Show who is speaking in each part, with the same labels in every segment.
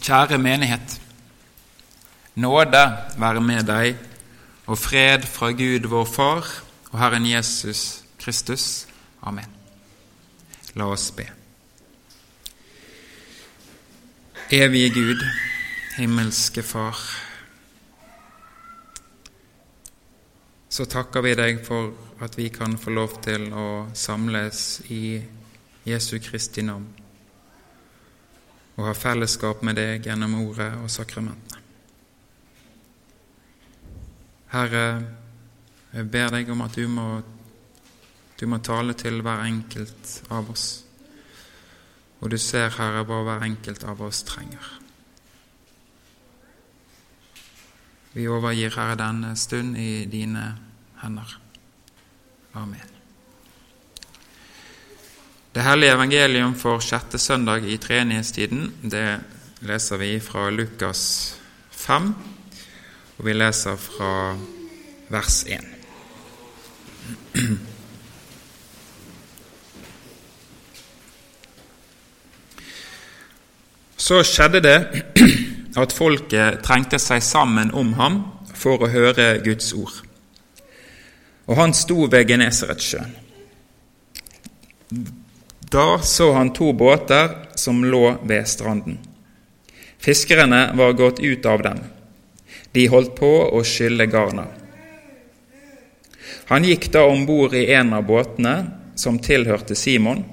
Speaker 1: Kjære menighet. Nåde være med deg, og fred fra Gud vår Far og Herren Jesus Kristus. Amen. La oss be. Evige Gud, himmelske Far. Så takker vi deg for at vi kan få lov til å samles i Jesu Kristi navn og ha fellesskap med deg gjennom ordet og sakramentene. Herre, jeg ber deg om at du må, du må tale til hver enkelt av oss. Og du ser, Herre, hva hver enkelt av oss trenger. Vi overgir, Herre, denne stund i dine hender. Amen. Det hellige evangelium for sjette søndag i treenighetstiden det leser vi fra Lukas 5, og vi leser fra vers 1. Så skjedde det at folket trengte seg sammen om ham for å høre Guds ord. Og han sto ved Genesaretsjøen. Da så han to båter som lå ved stranden. Fiskerne var gått ut av dem. De holdt på å skylle garna. Han gikk da om bord i en av båtene som tilhørte Simon,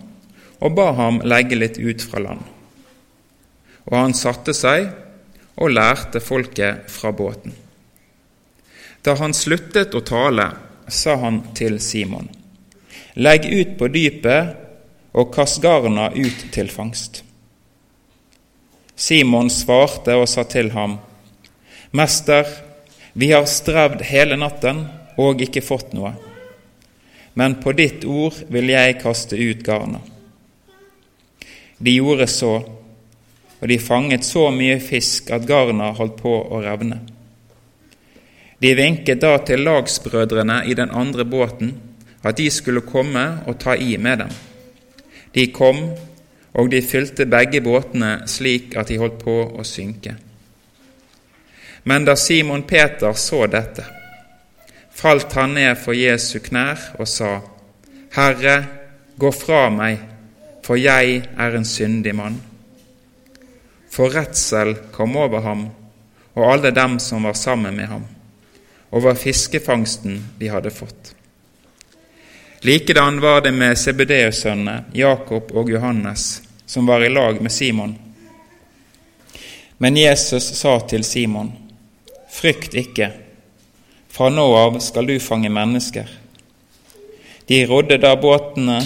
Speaker 1: og ba ham legge litt ut fra land. Og han satte seg og lærte folket fra båten. Da han sluttet å tale, sa han til Simon, legg ut på dypet og kast garna ut til fangst. Simon svarte og sa til ham, Mester, vi har strevd hele natten og ikke fått noe, men på ditt ord vil jeg kaste ut garna. De gjorde så, og de fanget så mye fisk at garna holdt på å revne. De vinket da til lagsbrødrene i den andre båten at de skulle komme og ta i med dem. De kom, og de fylte begge båtene slik at de holdt på å synke. Men da Simon Peter så dette, falt han ned for Jesu knær og sa, Herre, gå fra meg, for jeg er en syndig mann. For redsel kom over ham og alle dem som var sammen med ham, over fiskefangsten de hadde fått. Likedan var det med Sebedeus-sønnene Jakob og Johannes, som var i lag med Simon. Men Jesus sa til Simon, Frykt ikke, fra nå av skal du fange mennesker. De rodde da båtene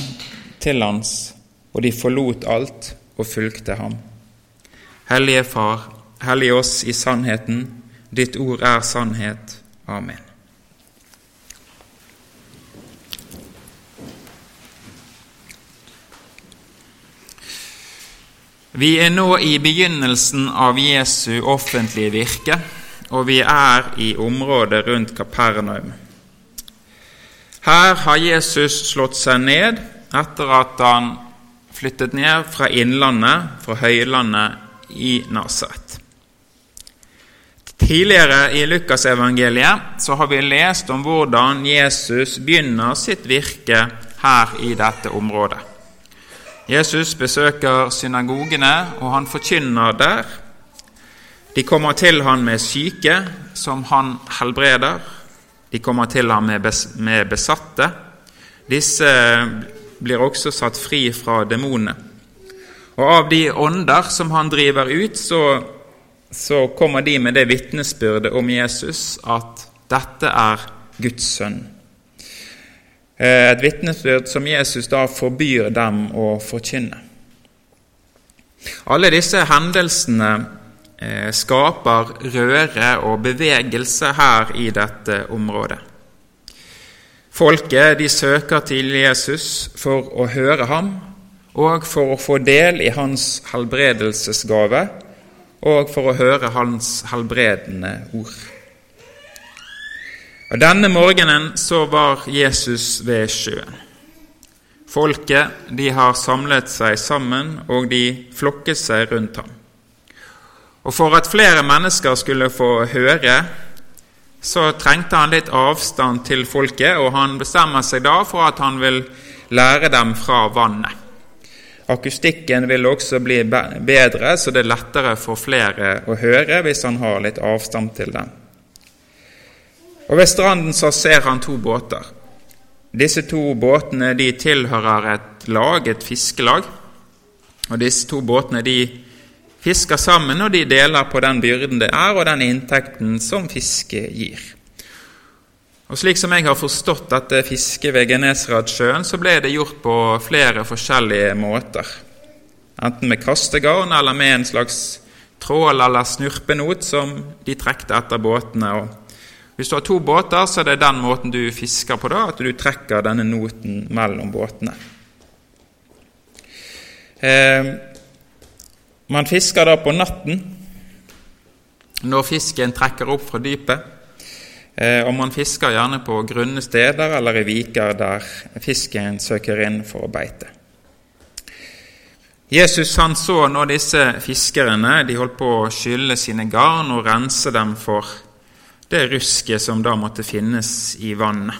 Speaker 1: til lands, og de forlot alt og fulgte ham. Hellige Far, hellig oss i sannheten, ditt ord er sannhet. Amen. Vi er nå i begynnelsen av Jesu offentlige virke, og vi er i området rundt Kapernaum. Her har Jesus slått seg ned etter at han flyttet ned fra innlandet, fra høylandet i Nasaret. Tidligere i Lukasevangeliet så har vi lest om hvordan Jesus begynner sitt virke her i dette området. Jesus besøker synagogene, og han forkynner der. De kommer til han med syke, som han helbreder. De kommer til ham med besatte. Disse blir også satt fri fra demonene. Og av de ånder som han driver ut, så, så kommer de med det vitnesbyrdet om Jesus at dette er Guds sønn. Et vitnesbyrd som Jesus da forbyr dem å forkynne. Alle disse hendelsene skaper røre og bevegelse her i dette området. Folket de søker til Jesus for å høre ham og for å få del i hans helbredelsesgave og for å høre hans helbredende ord. Og Denne morgenen så var Jesus ved sjøen. Folket de har samlet seg sammen, og de flokket seg rundt ham. Og For at flere mennesker skulle få høre, så trengte han litt avstand til folket, og han bestemmer seg da for at han vil lære dem fra vannet. Akustikken vil også bli bedre, så det er lettere for flere å høre hvis han har litt avstand til dem. Og Ved stranden så ser han to båter. Disse to båtene de tilhører et lag, et fiskelag. Og Disse to båtene de fisker sammen, og de deler på den byrden det er, og den inntekten som fisket gir. Og Slik som jeg har forstått dette fisket ved Genesaratsjøen, så ble det gjort på flere forskjellige måter. Enten med kastegarn eller med en slags trål eller snurpenot som de trekte etter båtene. Og hvis du har to båter, så er det den måten du fisker på da, at du trekker denne noten mellom båtene. Eh, man fisker da på natten når fisken trekker opp fra dypet. Eh, og man fisker gjerne på grunne steder eller i viker der fisken søker inn for å beite. Jesus han så nå disse fiskerne de holdt på å skylle sine garn og rense dem for det rusket som da måtte finnes i vannet.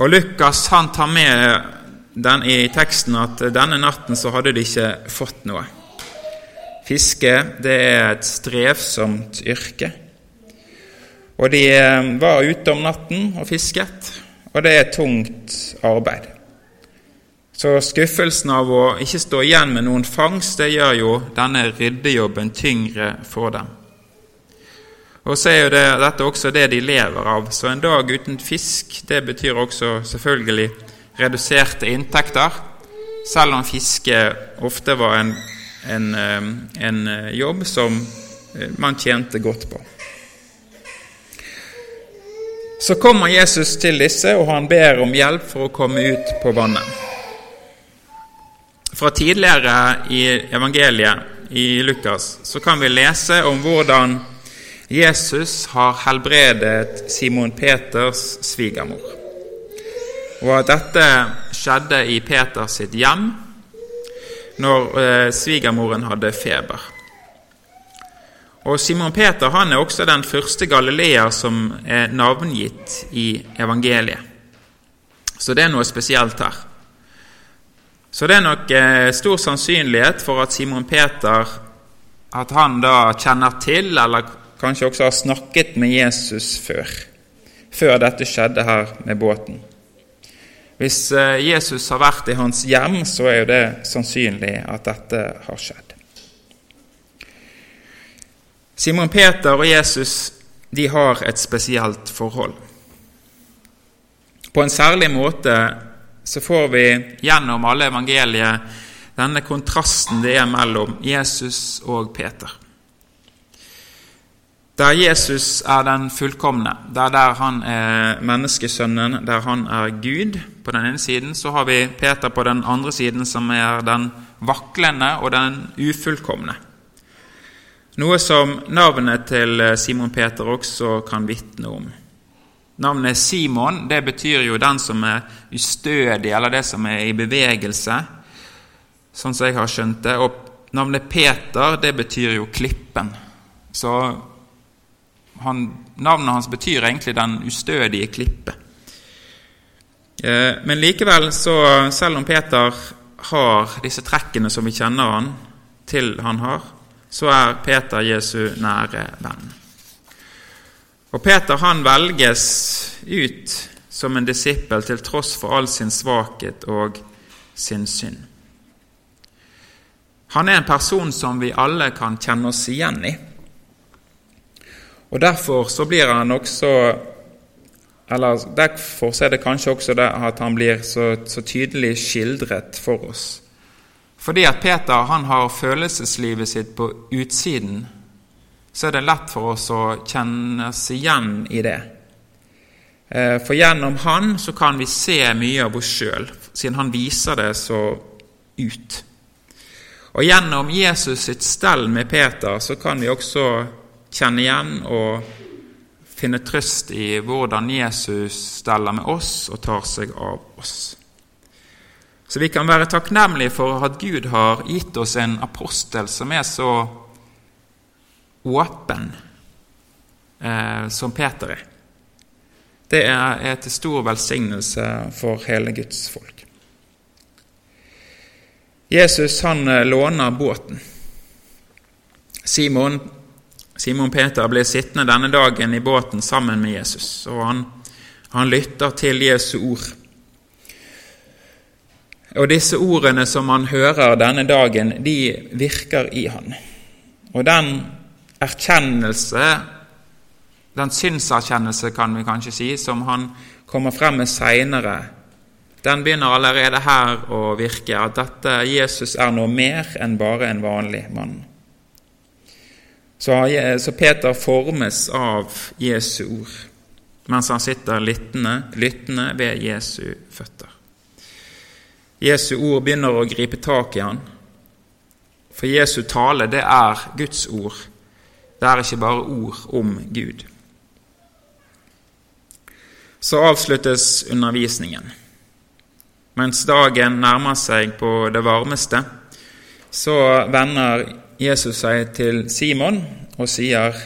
Speaker 1: Og Lukas han tar med i teksten at denne natten så hadde de ikke fått noe. Fiske det er et strevsomt yrke. Og de eh, var ute om natten og fisket, og det er tungt arbeid. Så skuffelsen av å ikke stå igjen med noen fangst, det gjør jo denne ryddejobben tyngre for dem. Og så er jo det, dette også det de lever av. Så en dag uten fisk, det betyr også selvfølgelig reduserte inntekter, selv om fiske ofte var en, en, en eh, jobb som eh, man tjente godt på. Så kommer Jesus til disse, og han ber om hjelp for å komme ut på vannet. Fra tidligere i evangeliet i Lukas så kan vi lese om hvordan Jesus har helbredet Simon Peters svigermor og at dette skjedde i Peters sitt hjem når eh, svigermoren hadde feber. Og Simon Peter han er også den første galileer som er navngitt i evangeliet. Så det er noe spesielt her. Så det er nok eh, stor sannsynlighet for at Simon Peter at han da kjenner til, eller kanskje også har snakket med Jesus før, før dette skjedde her med båten. Hvis eh, Jesus har vært i hans hjem, så er jo det sannsynlig at dette har skjedd. Simon Peter og Jesus de har et spesielt forhold. På en særlig måte så får vi gjennom alle evangeliet denne kontrasten det er mellom Jesus og Peter. Der Jesus er den fullkomne, der, der han er menneskesønnen, der han er Gud på den ene siden, så har vi Peter på den andre siden, som er den vaklende og den ufullkomne. Noe som navnet til Simon Peter også kan vitne om. Navnet Simon det betyr jo den som er ustødig, eller det som er i bevegelse, sånn som jeg har skjønt det. Og navnet Peter det betyr jo klippen. Så han, navnet hans betyr egentlig 'den ustødige klippe'. Eh, men likevel, så, selv om Peter har disse trekkene som vi kjenner han til han har, så er Peter Jesu nære venn. Og Peter han velges ut som en disippel til tross for all sin svakhet og sin synd. Han er en person som vi alle kan kjenne oss igjen i. Og Derfor så blir han også eller Derfor er det kanskje også det at han blir så, så tydelig skildret for oss. Fordi at Peter han har følelseslivet sitt på utsiden, så er det lett for oss å kjennes igjen i det. Eh, for gjennom han så kan vi se mye av oss sjøl, siden han viser det så ut. Og gjennom Jesus sitt stell med Peter så kan vi også kjenne igjen og finne trøst i hvordan Jesus steller med oss og tar seg av oss. Så vi kan være takknemlige for at Gud har gitt oss en apostel som er så åpen eh, som Peter er. Det er, er til stor velsignelse for hele Guds folk. Jesus han eh, låner båten. Simon, Simon Peter blir sittende denne dagen i båten sammen med Jesus, og han, han lytter til Jesu ord. Og disse ordene som han hører denne dagen, de virker i han. Og den erkjennelse, den synserkjennelse, kan vi kanskje si, som han kommer frem med seinere, den begynner allerede her å virke, at dette Jesus er noe mer enn bare en vanlig mann. Så, Peter formes av Jesu ord mens han sitter lyttende, lyttende ved Jesu føtter. Jesu ord begynner å gripe tak i han. For Jesu tale, det er Guds ord. Det er ikke bare ord om Gud. Så avsluttes undervisningen. Mens dagen nærmer seg på det varmeste, så vender Jesus seg til Simon og sier,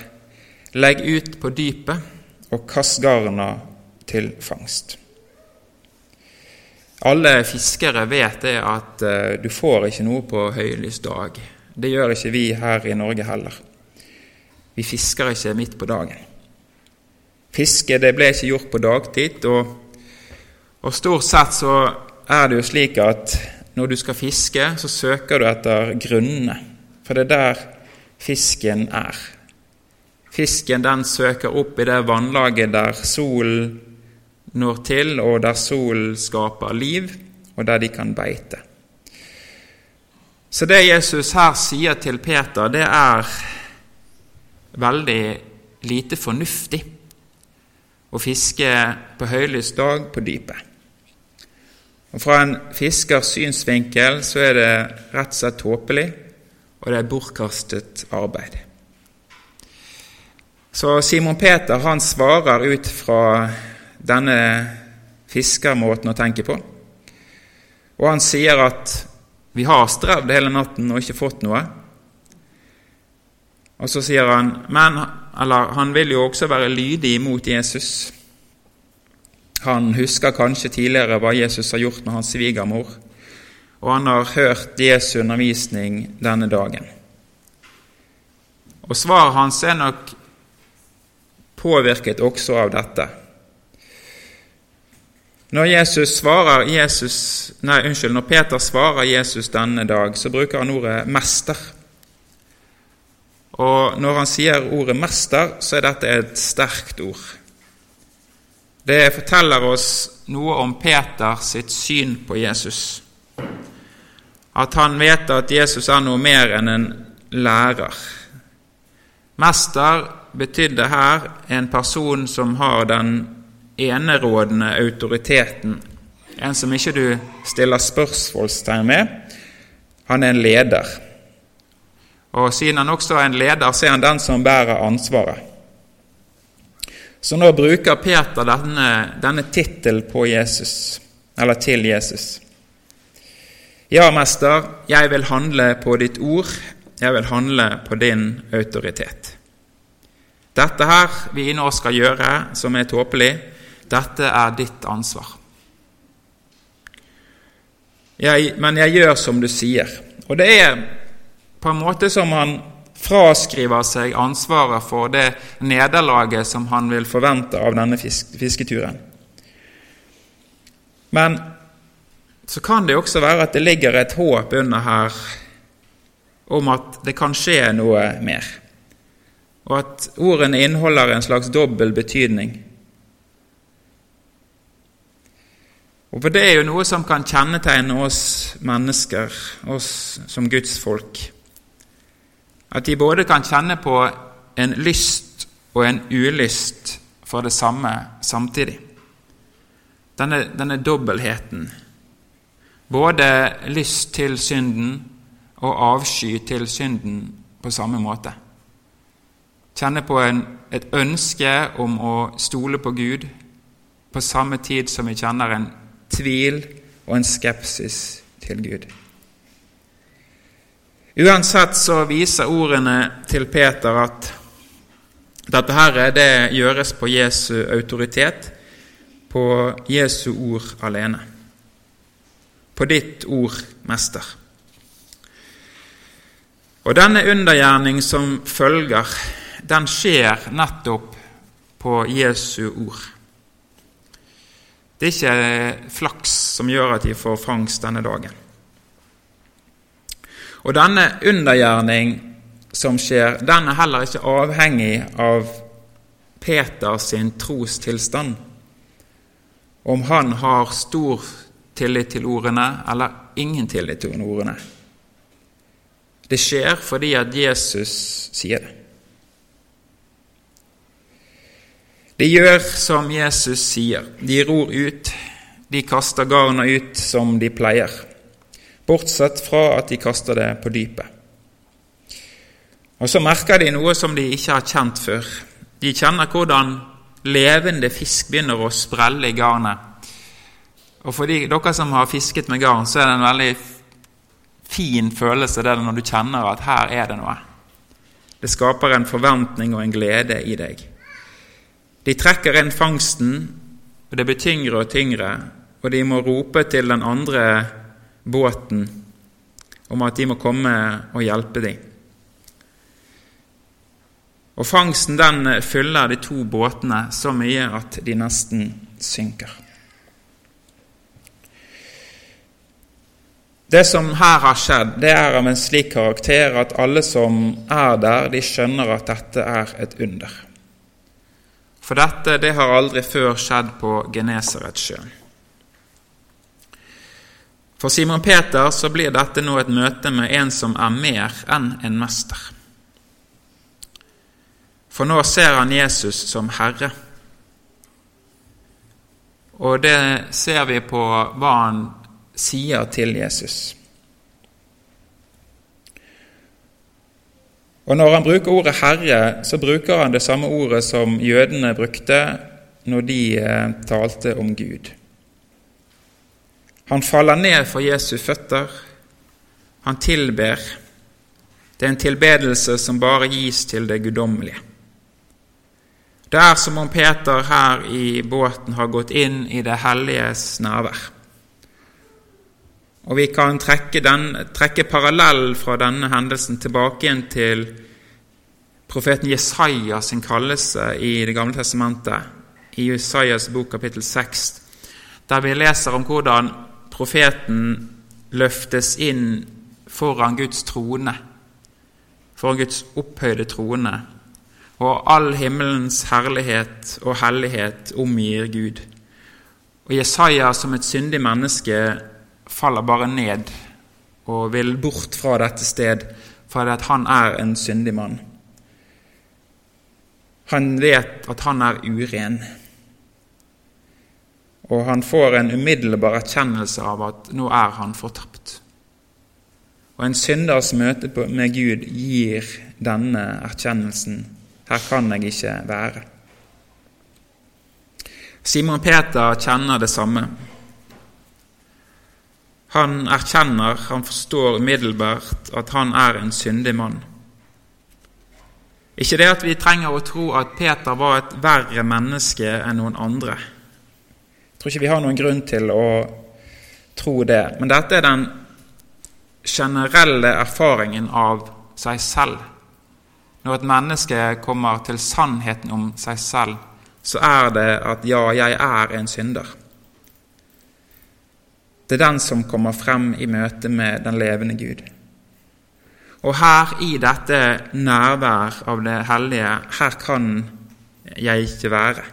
Speaker 1: Legg ut på dypet og kast garna til fangst. Alle fiskere vet det at uh, du får ikke noe på høylys dag. Det gjør ikke vi her i Norge heller. Vi fisker ikke midt på dagen. Fiske det ble ikke gjort på dagtid, og, og stort sett så er det jo slik at når du skal fiske, så søker du etter grunnene, for det er der fisken er. Fisken den søker opp i det vannlaget der solen når til, og der solen skaper liv, og der de kan beite. Så det Jesus her sier til Peter, det er veldig lite fornuftig å fiske på høylys dag på dypet. Og Fra en fiskers synsvinkel så er det rett og slett tåpelig, og det er bortkastet arbeid. Så Simon Peter han svarer ut fra denne fiskermåten å tenke på. Og han sier at vi har strevd hele natten og ikke fått noe. Og så sier han men eller, han vil jo også være lydig mot Jesus. Han husker kanskje tidligere hva Jesus har gjort med hans svigermor, og han har hørt Jesu undervisning denne dagen. Og svaret hans er nok påvirket også av dette. Når, Jesus svarer Jesus, nei, unnskyld, når Peter svarer Jesus denne dag, så bruker han ordet 'mester'. Og Når han sier ordet 'mester', så er dette et sterkt ord. Det forteller oss noe om Peter sitt syn på Jesus. At han vet at Jesus er noe mer enn en lærer. Mester betydde her en person som har den enerådende autoriteten, en som ikke du stiller spørsmålstegn med. Han er en leder. Og siden han også er en leder, så er han den som bærer ansvaret. Så nå bruker Peter denne, denne tittelen til Jesus. Ja, mester, jeg vil handle på ditt ord, jeg vil handle på din autoritet. Dette her vi nå skal gjøre, som er tåpelig, dette er ditt ansvar. Jeg, men jeg gjør som du sier. Og det er på en måte som han fraskriver seg ansvaret for det nederlaget som han vil forvente av denne fisketuren. Men så kan det også være at det ligger et håp under her om at det kan skje noe mer, og at ordene inneholder en slags dobbel betydning. Og For det er jo noe som kan kjennetegne oss mennesker, oss som Guds folk. At de både kan kjenne på en lyst og en ulyst for det samme samtidig. Denne, denne dobbeltheten. Både lyst til synden og avsky til synden på samme måte. Kjenne på en, et ønske om å stole på Gud på samme tid som vi kjenner en tvil og en skepsis til Gud. Uansett så viser ordene til Peter at dette her det gjøres på Jesu autoritet, på Jesu ord alene. På ditt ord, Mester. Og denne undergjerning som følger, den skjer nettopp på Jesu ord. Det er ikke flaks som gjør at de får fangst denne dagen. Og denne undergjerning som skjer, den er heller ikke avhengig av Peters trostilstand. Om han har stor tillit til ordene eller ingen tillit til ordene. Det skjer fordi at Jesus sier det. De gjør som Jesus sier. De ror ut. De kaster garna ut som de pleier, bortsett fra at de kaster det på dypet. Og Så merker de noe som de ikke har kjent før. De kjenner hvordan levende fisk begynner å sprelle i garnet. Og For de, dere som har fisket med garn, så er det en veldig fin følelse det når du kjenner at her er det noe. Det skaper en forventning og en glede i deg. De trekker inn fangsten, og det blir tyngre og tyngre, og de må rope til den andre båten om at de må komme og hjelpe dem. Og Fangsten den fyller de to båtene så mye at de nesten synker. Det som her har skjedd, det er av en slik karakter at alle som er der, de skjønner at dette er et under. For dette det har aldri før skjedd på Genesaretsjøen. For Simon Peter så blir dette nå et møte med en som er mer enn en mester. For nå ser han Jesus som Herre. Og det ser vi på hva han sier til Jesus. Og Når han bruker ordet 'herre', så bruker han det samme ordet som jødene brukte når de eh, talte om Gud. Han faller ned for Jesu føtter. Han tilber. Det er en tilbedelse som bare gis til det guddommelige. Det er som om Peter her i båten har gått inn i det helliges nærvær. Og vi kan trekke, den, trekke parallell fra denne hendelsen tilbake igjen til profeten Jesaja sin kallelse i Det gamle testamentet, i Jesajas bok kapittel 6, der vi leser om hvordan profeten løftes inn foran Guds trone, foran Guds opphøyde trone, og all himmelens herlighet og hellighet omgir Gud. Og Jesaja som et syndig menneske faller bare ned og vil bort fra dette sted fordi at han er en syndig mann. Han vet at han er uren, og han får en umiddelbar erkjennelse av at nå er han fortapt. Og En synders møte med Gud gir denne erkjennelsen. Her kan jeg ikke være. Simon Peter kjenner det samme. Han erkjenner, han forstår umiddelbart at han er en syndig mann. Ikke det at vi trenger å tro at Peter var et verre menneske enn noen andre. Jeg tror ikke vi har noen grunn til å tro det. Men dette er den generelle erfaringen av seg selv. Når et menneske kommer til sannheten om seg selv, så er det at 'ja, jeg er en synder'. Det er den som kommer frem i møte med den levende Gud. Og her i dette nærvær av det hellige, her kan jeg ikke være.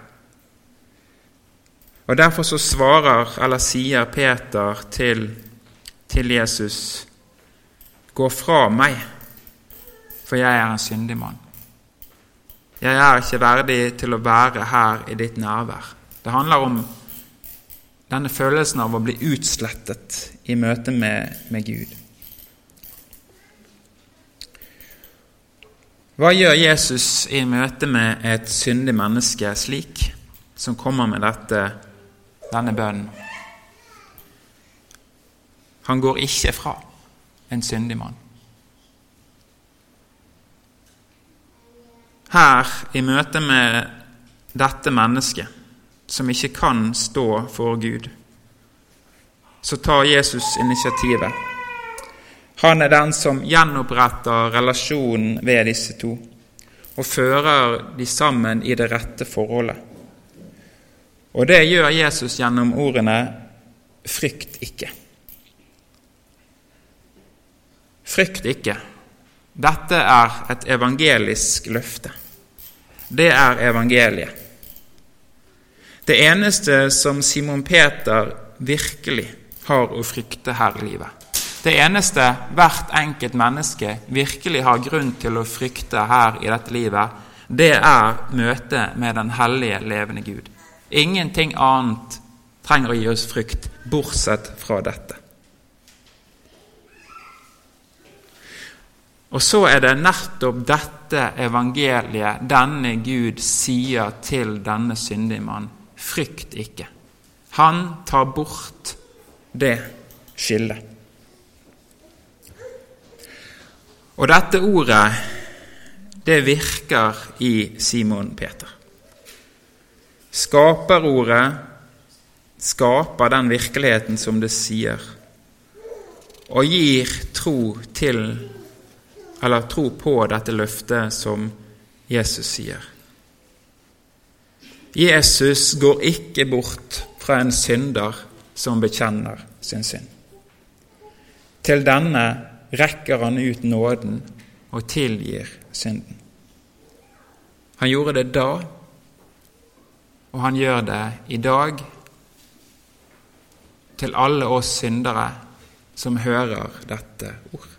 Speaker 1: Og Derfor så svarer, eller sier Peter til, til Jesus, Gå fra meg, for jeg er en syndig mann. Jeg er ikke verdig til å være her i ditt nærvær. Det handler om denne følelsen av å bli utslettet i møte med, med Gud. Hva gjør Jesus i møte med et syndig menneske slik, som kommer med dette, denne bønnen? Han går ikke fra en syndig mann. Her, i møte med dette mennesket, som ikke kan stå for Gud, så tar Jesus initiativet. Han er den som gjenoppretter relasjonen ved disse to og fører de sammen i det rette forholdet. Og det gjør Jesus gjennom ordene 'frykt ikke'. Frykt ikke. Dette er et evangelisk løfte. Det er evangeliet. Det eneste som Simon Peter virkelig har å frykte her i livet. Det eneste hvert enkelt menneske virkelig har grunn til å frykte her i dette livet, det er møtet med den hellige, levende Gud. Ingenting annet trenger å gi oss frykt, bortsett fra dette. Og så er det nettopp dette evangeliet denne Gud sier til denne syndige mann. Frykt ikke. Han tar bort det skillet. Og dette ordet, det virker i Simon Peter. Skaperordet skaper den virkeligheten som det sier, og gir tro til eller tro på dette løftet som Jesus sier. Jesus går ikke bort fra en synder som bekjenner sin synd. Til denne rekker han ut nåden og tilgir synden. Han gjorde det da, og han gjør det i dag til alle oss syndere som hører dette ord.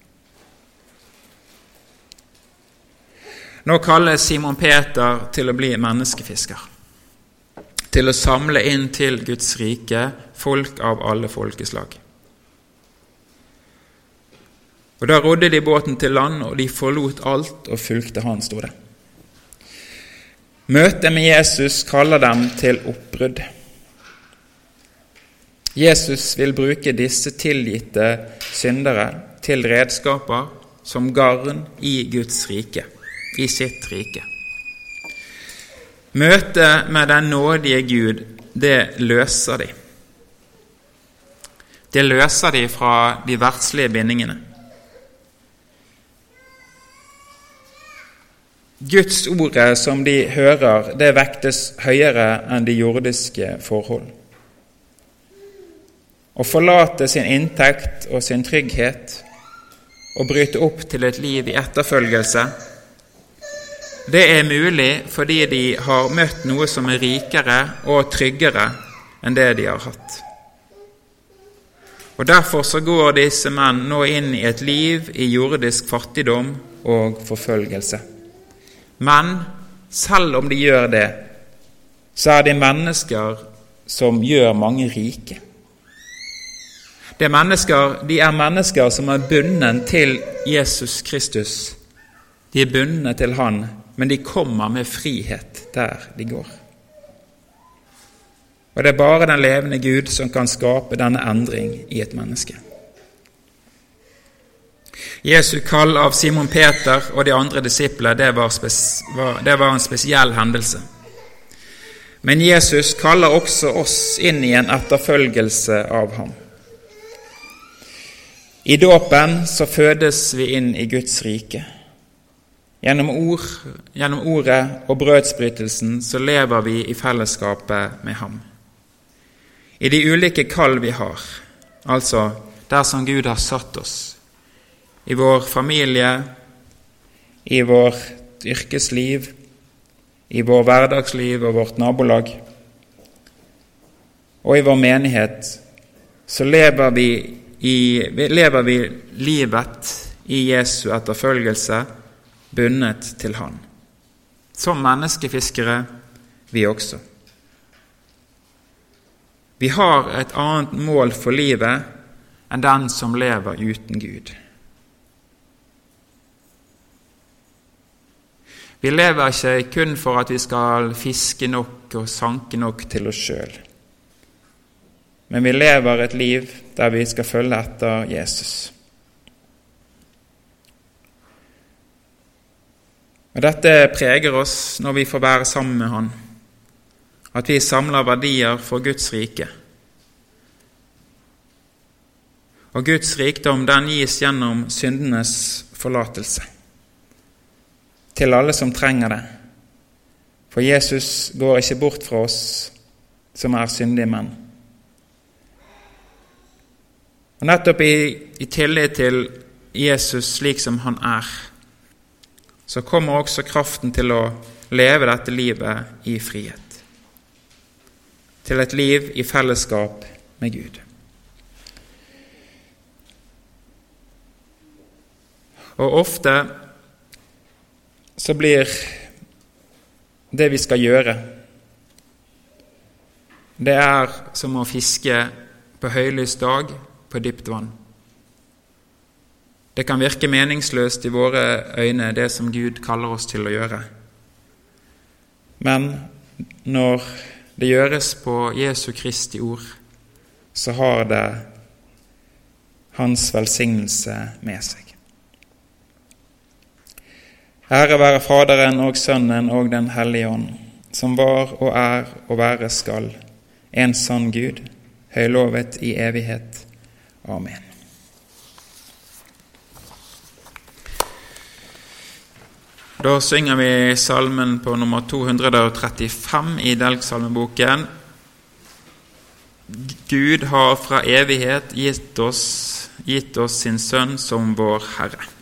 Speaker 1: Nå kalles Simon Peter til å bli menneskefisker, til å samle inn til Guds rike folk av alle folkeslag. Og Da rodde de båten til land, og de forlot alt og fulgte han, sto det. Møtet med Jesus kaller dem til oppbrudd. Jesus vil bruke disse tilgitte syndere til redskaper som garn i Guds rike i sitt rike. Møtet med den nådige Gud, det løser de. Det løser de fra de verdslige bindingene. Guds ordet som de hører, det vektes høyere enn de jordiske forhold. Å forlate sin inntekt og sin trygghet og bryte opp til et liv i etterfølgelse det er mulig fordi de har møtt noe som er rikere og tryggere enn det de har hatt. Og Derfor så går disse menn nå inn i et liv i jordisk fattigdom og forfølgelse. Men selv om de gjør det, så er de mennesker som gjør mange rike. Det er mennesker, de er mennesker som er bundet til Jesus Kristus. De er bundet til Han men de kommer med frihet der de går. Og det er bare den levende Gud som kan skape denne endring i et menneske. Jesu kall av Simon Peter og de andre disiplene det var, det var en spesiell hendelse. Men Jesus kaller også oss inn i en etterfølgelse av ham. I dåpen så fødes vi inn i Guds rike. Gjennom, ord, gjennom ordet og brødsbrytelsen så lever vi i fellesskapet med ham. I de ulike kall vi har, altså der som Gud har satt oss, i vår familie, i vårt yrkesliv, i vår hverdagsliv og vårt nabolag, og i vår menighet, så lever vi, i, lever vi livet i Jesu etterfølgelse bundet til Han. Som menneskefiskere, vi også. Vi har et annet mål for livet enn den som lever uten Gud. Vi lever ikke kun for at vi skal fiske nok og sanke nok til oss sjøl, men vi lever et liv der vi skal følge etter Jesus. Og Dette preger oss når vi får være sammen med Han, at vi samler verdier for Guds rike. Og Guds rikdom den gis gjennom syndenes forlatelse til alle som trenger det. For Jesus går ikke bort fra oss som er syndige menn. Og Nettopp i, i tillit til Jesus slik som han er, så kommer også kraften til å leve dette livet i frihet. Til et liv i fellesskap med Gud. Og ofte så blir det vi skal gjøre, det er som å fiske på høylys dag på dypt vann. Det kan virke meningsløst i våre øyne, det som Gud kaller oss til å gjøre. Men når det gjøres på Jesu Kristi ord, så har det Hans velsignelse med seg. Ære være Faderen og Sønnen og Den hellige ånd, som var og er og være skal, en sann Gud, høylovet i evighet. Amen. Da synger vi salmen på nummer 235 i Delgsalmeboken. Gud har fra evighet gitt oss, gitt oss sin Sønn som vår Herre.